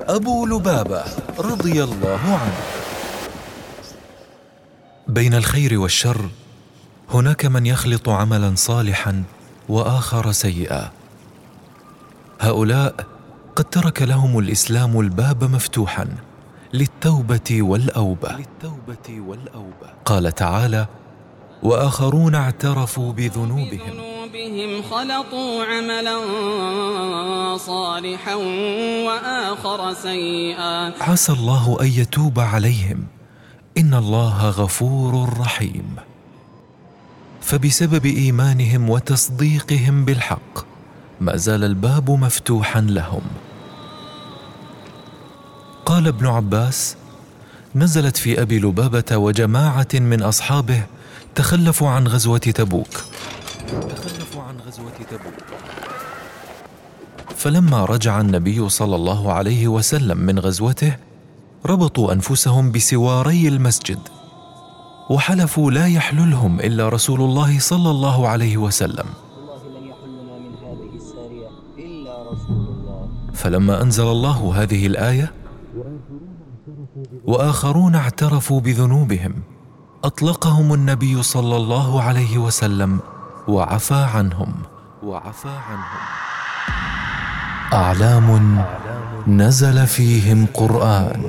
أبو لبابة رضي الله عنه. بين الخير والشر هناك من يخلط عملا صالحا وآخر سيئا. هؤلاء قد ترك لهم الإسلام الباب مفتوحا للتوبة والأوبة. قال تعالى وآخرون اعترفوا بذنوبهم. بهم خلطوا عملا صالحا وآخر سيئا. عسى الله أن يتوب عليهم. إن الله غفور رحيم. فبسبب إيمانهم وتصديقهم بالحق ما زال الباب مفتوحا لهم. قال ابن عباس نزلت في أبي لبابة وجماعة من أصحابه تخلفوا عن غزوة تبوك. تخلفوا عن غزوة تبوك. فلما رجع النبي صلى الله عليه وسلم من غزوته ربطوا أنفسهم بسواري المسجد وحلفوا لا يحللهم إلا رسول الله صلى الله عليه وسلم. فلما أنزل الله هذه الآية وآخرون اعترفوا بذنوبهم. أطلقهم النبي صلى الله عليه وسلم وعفى عنهم. وعفى عنهم. أعلام نزل فيهم قرآن.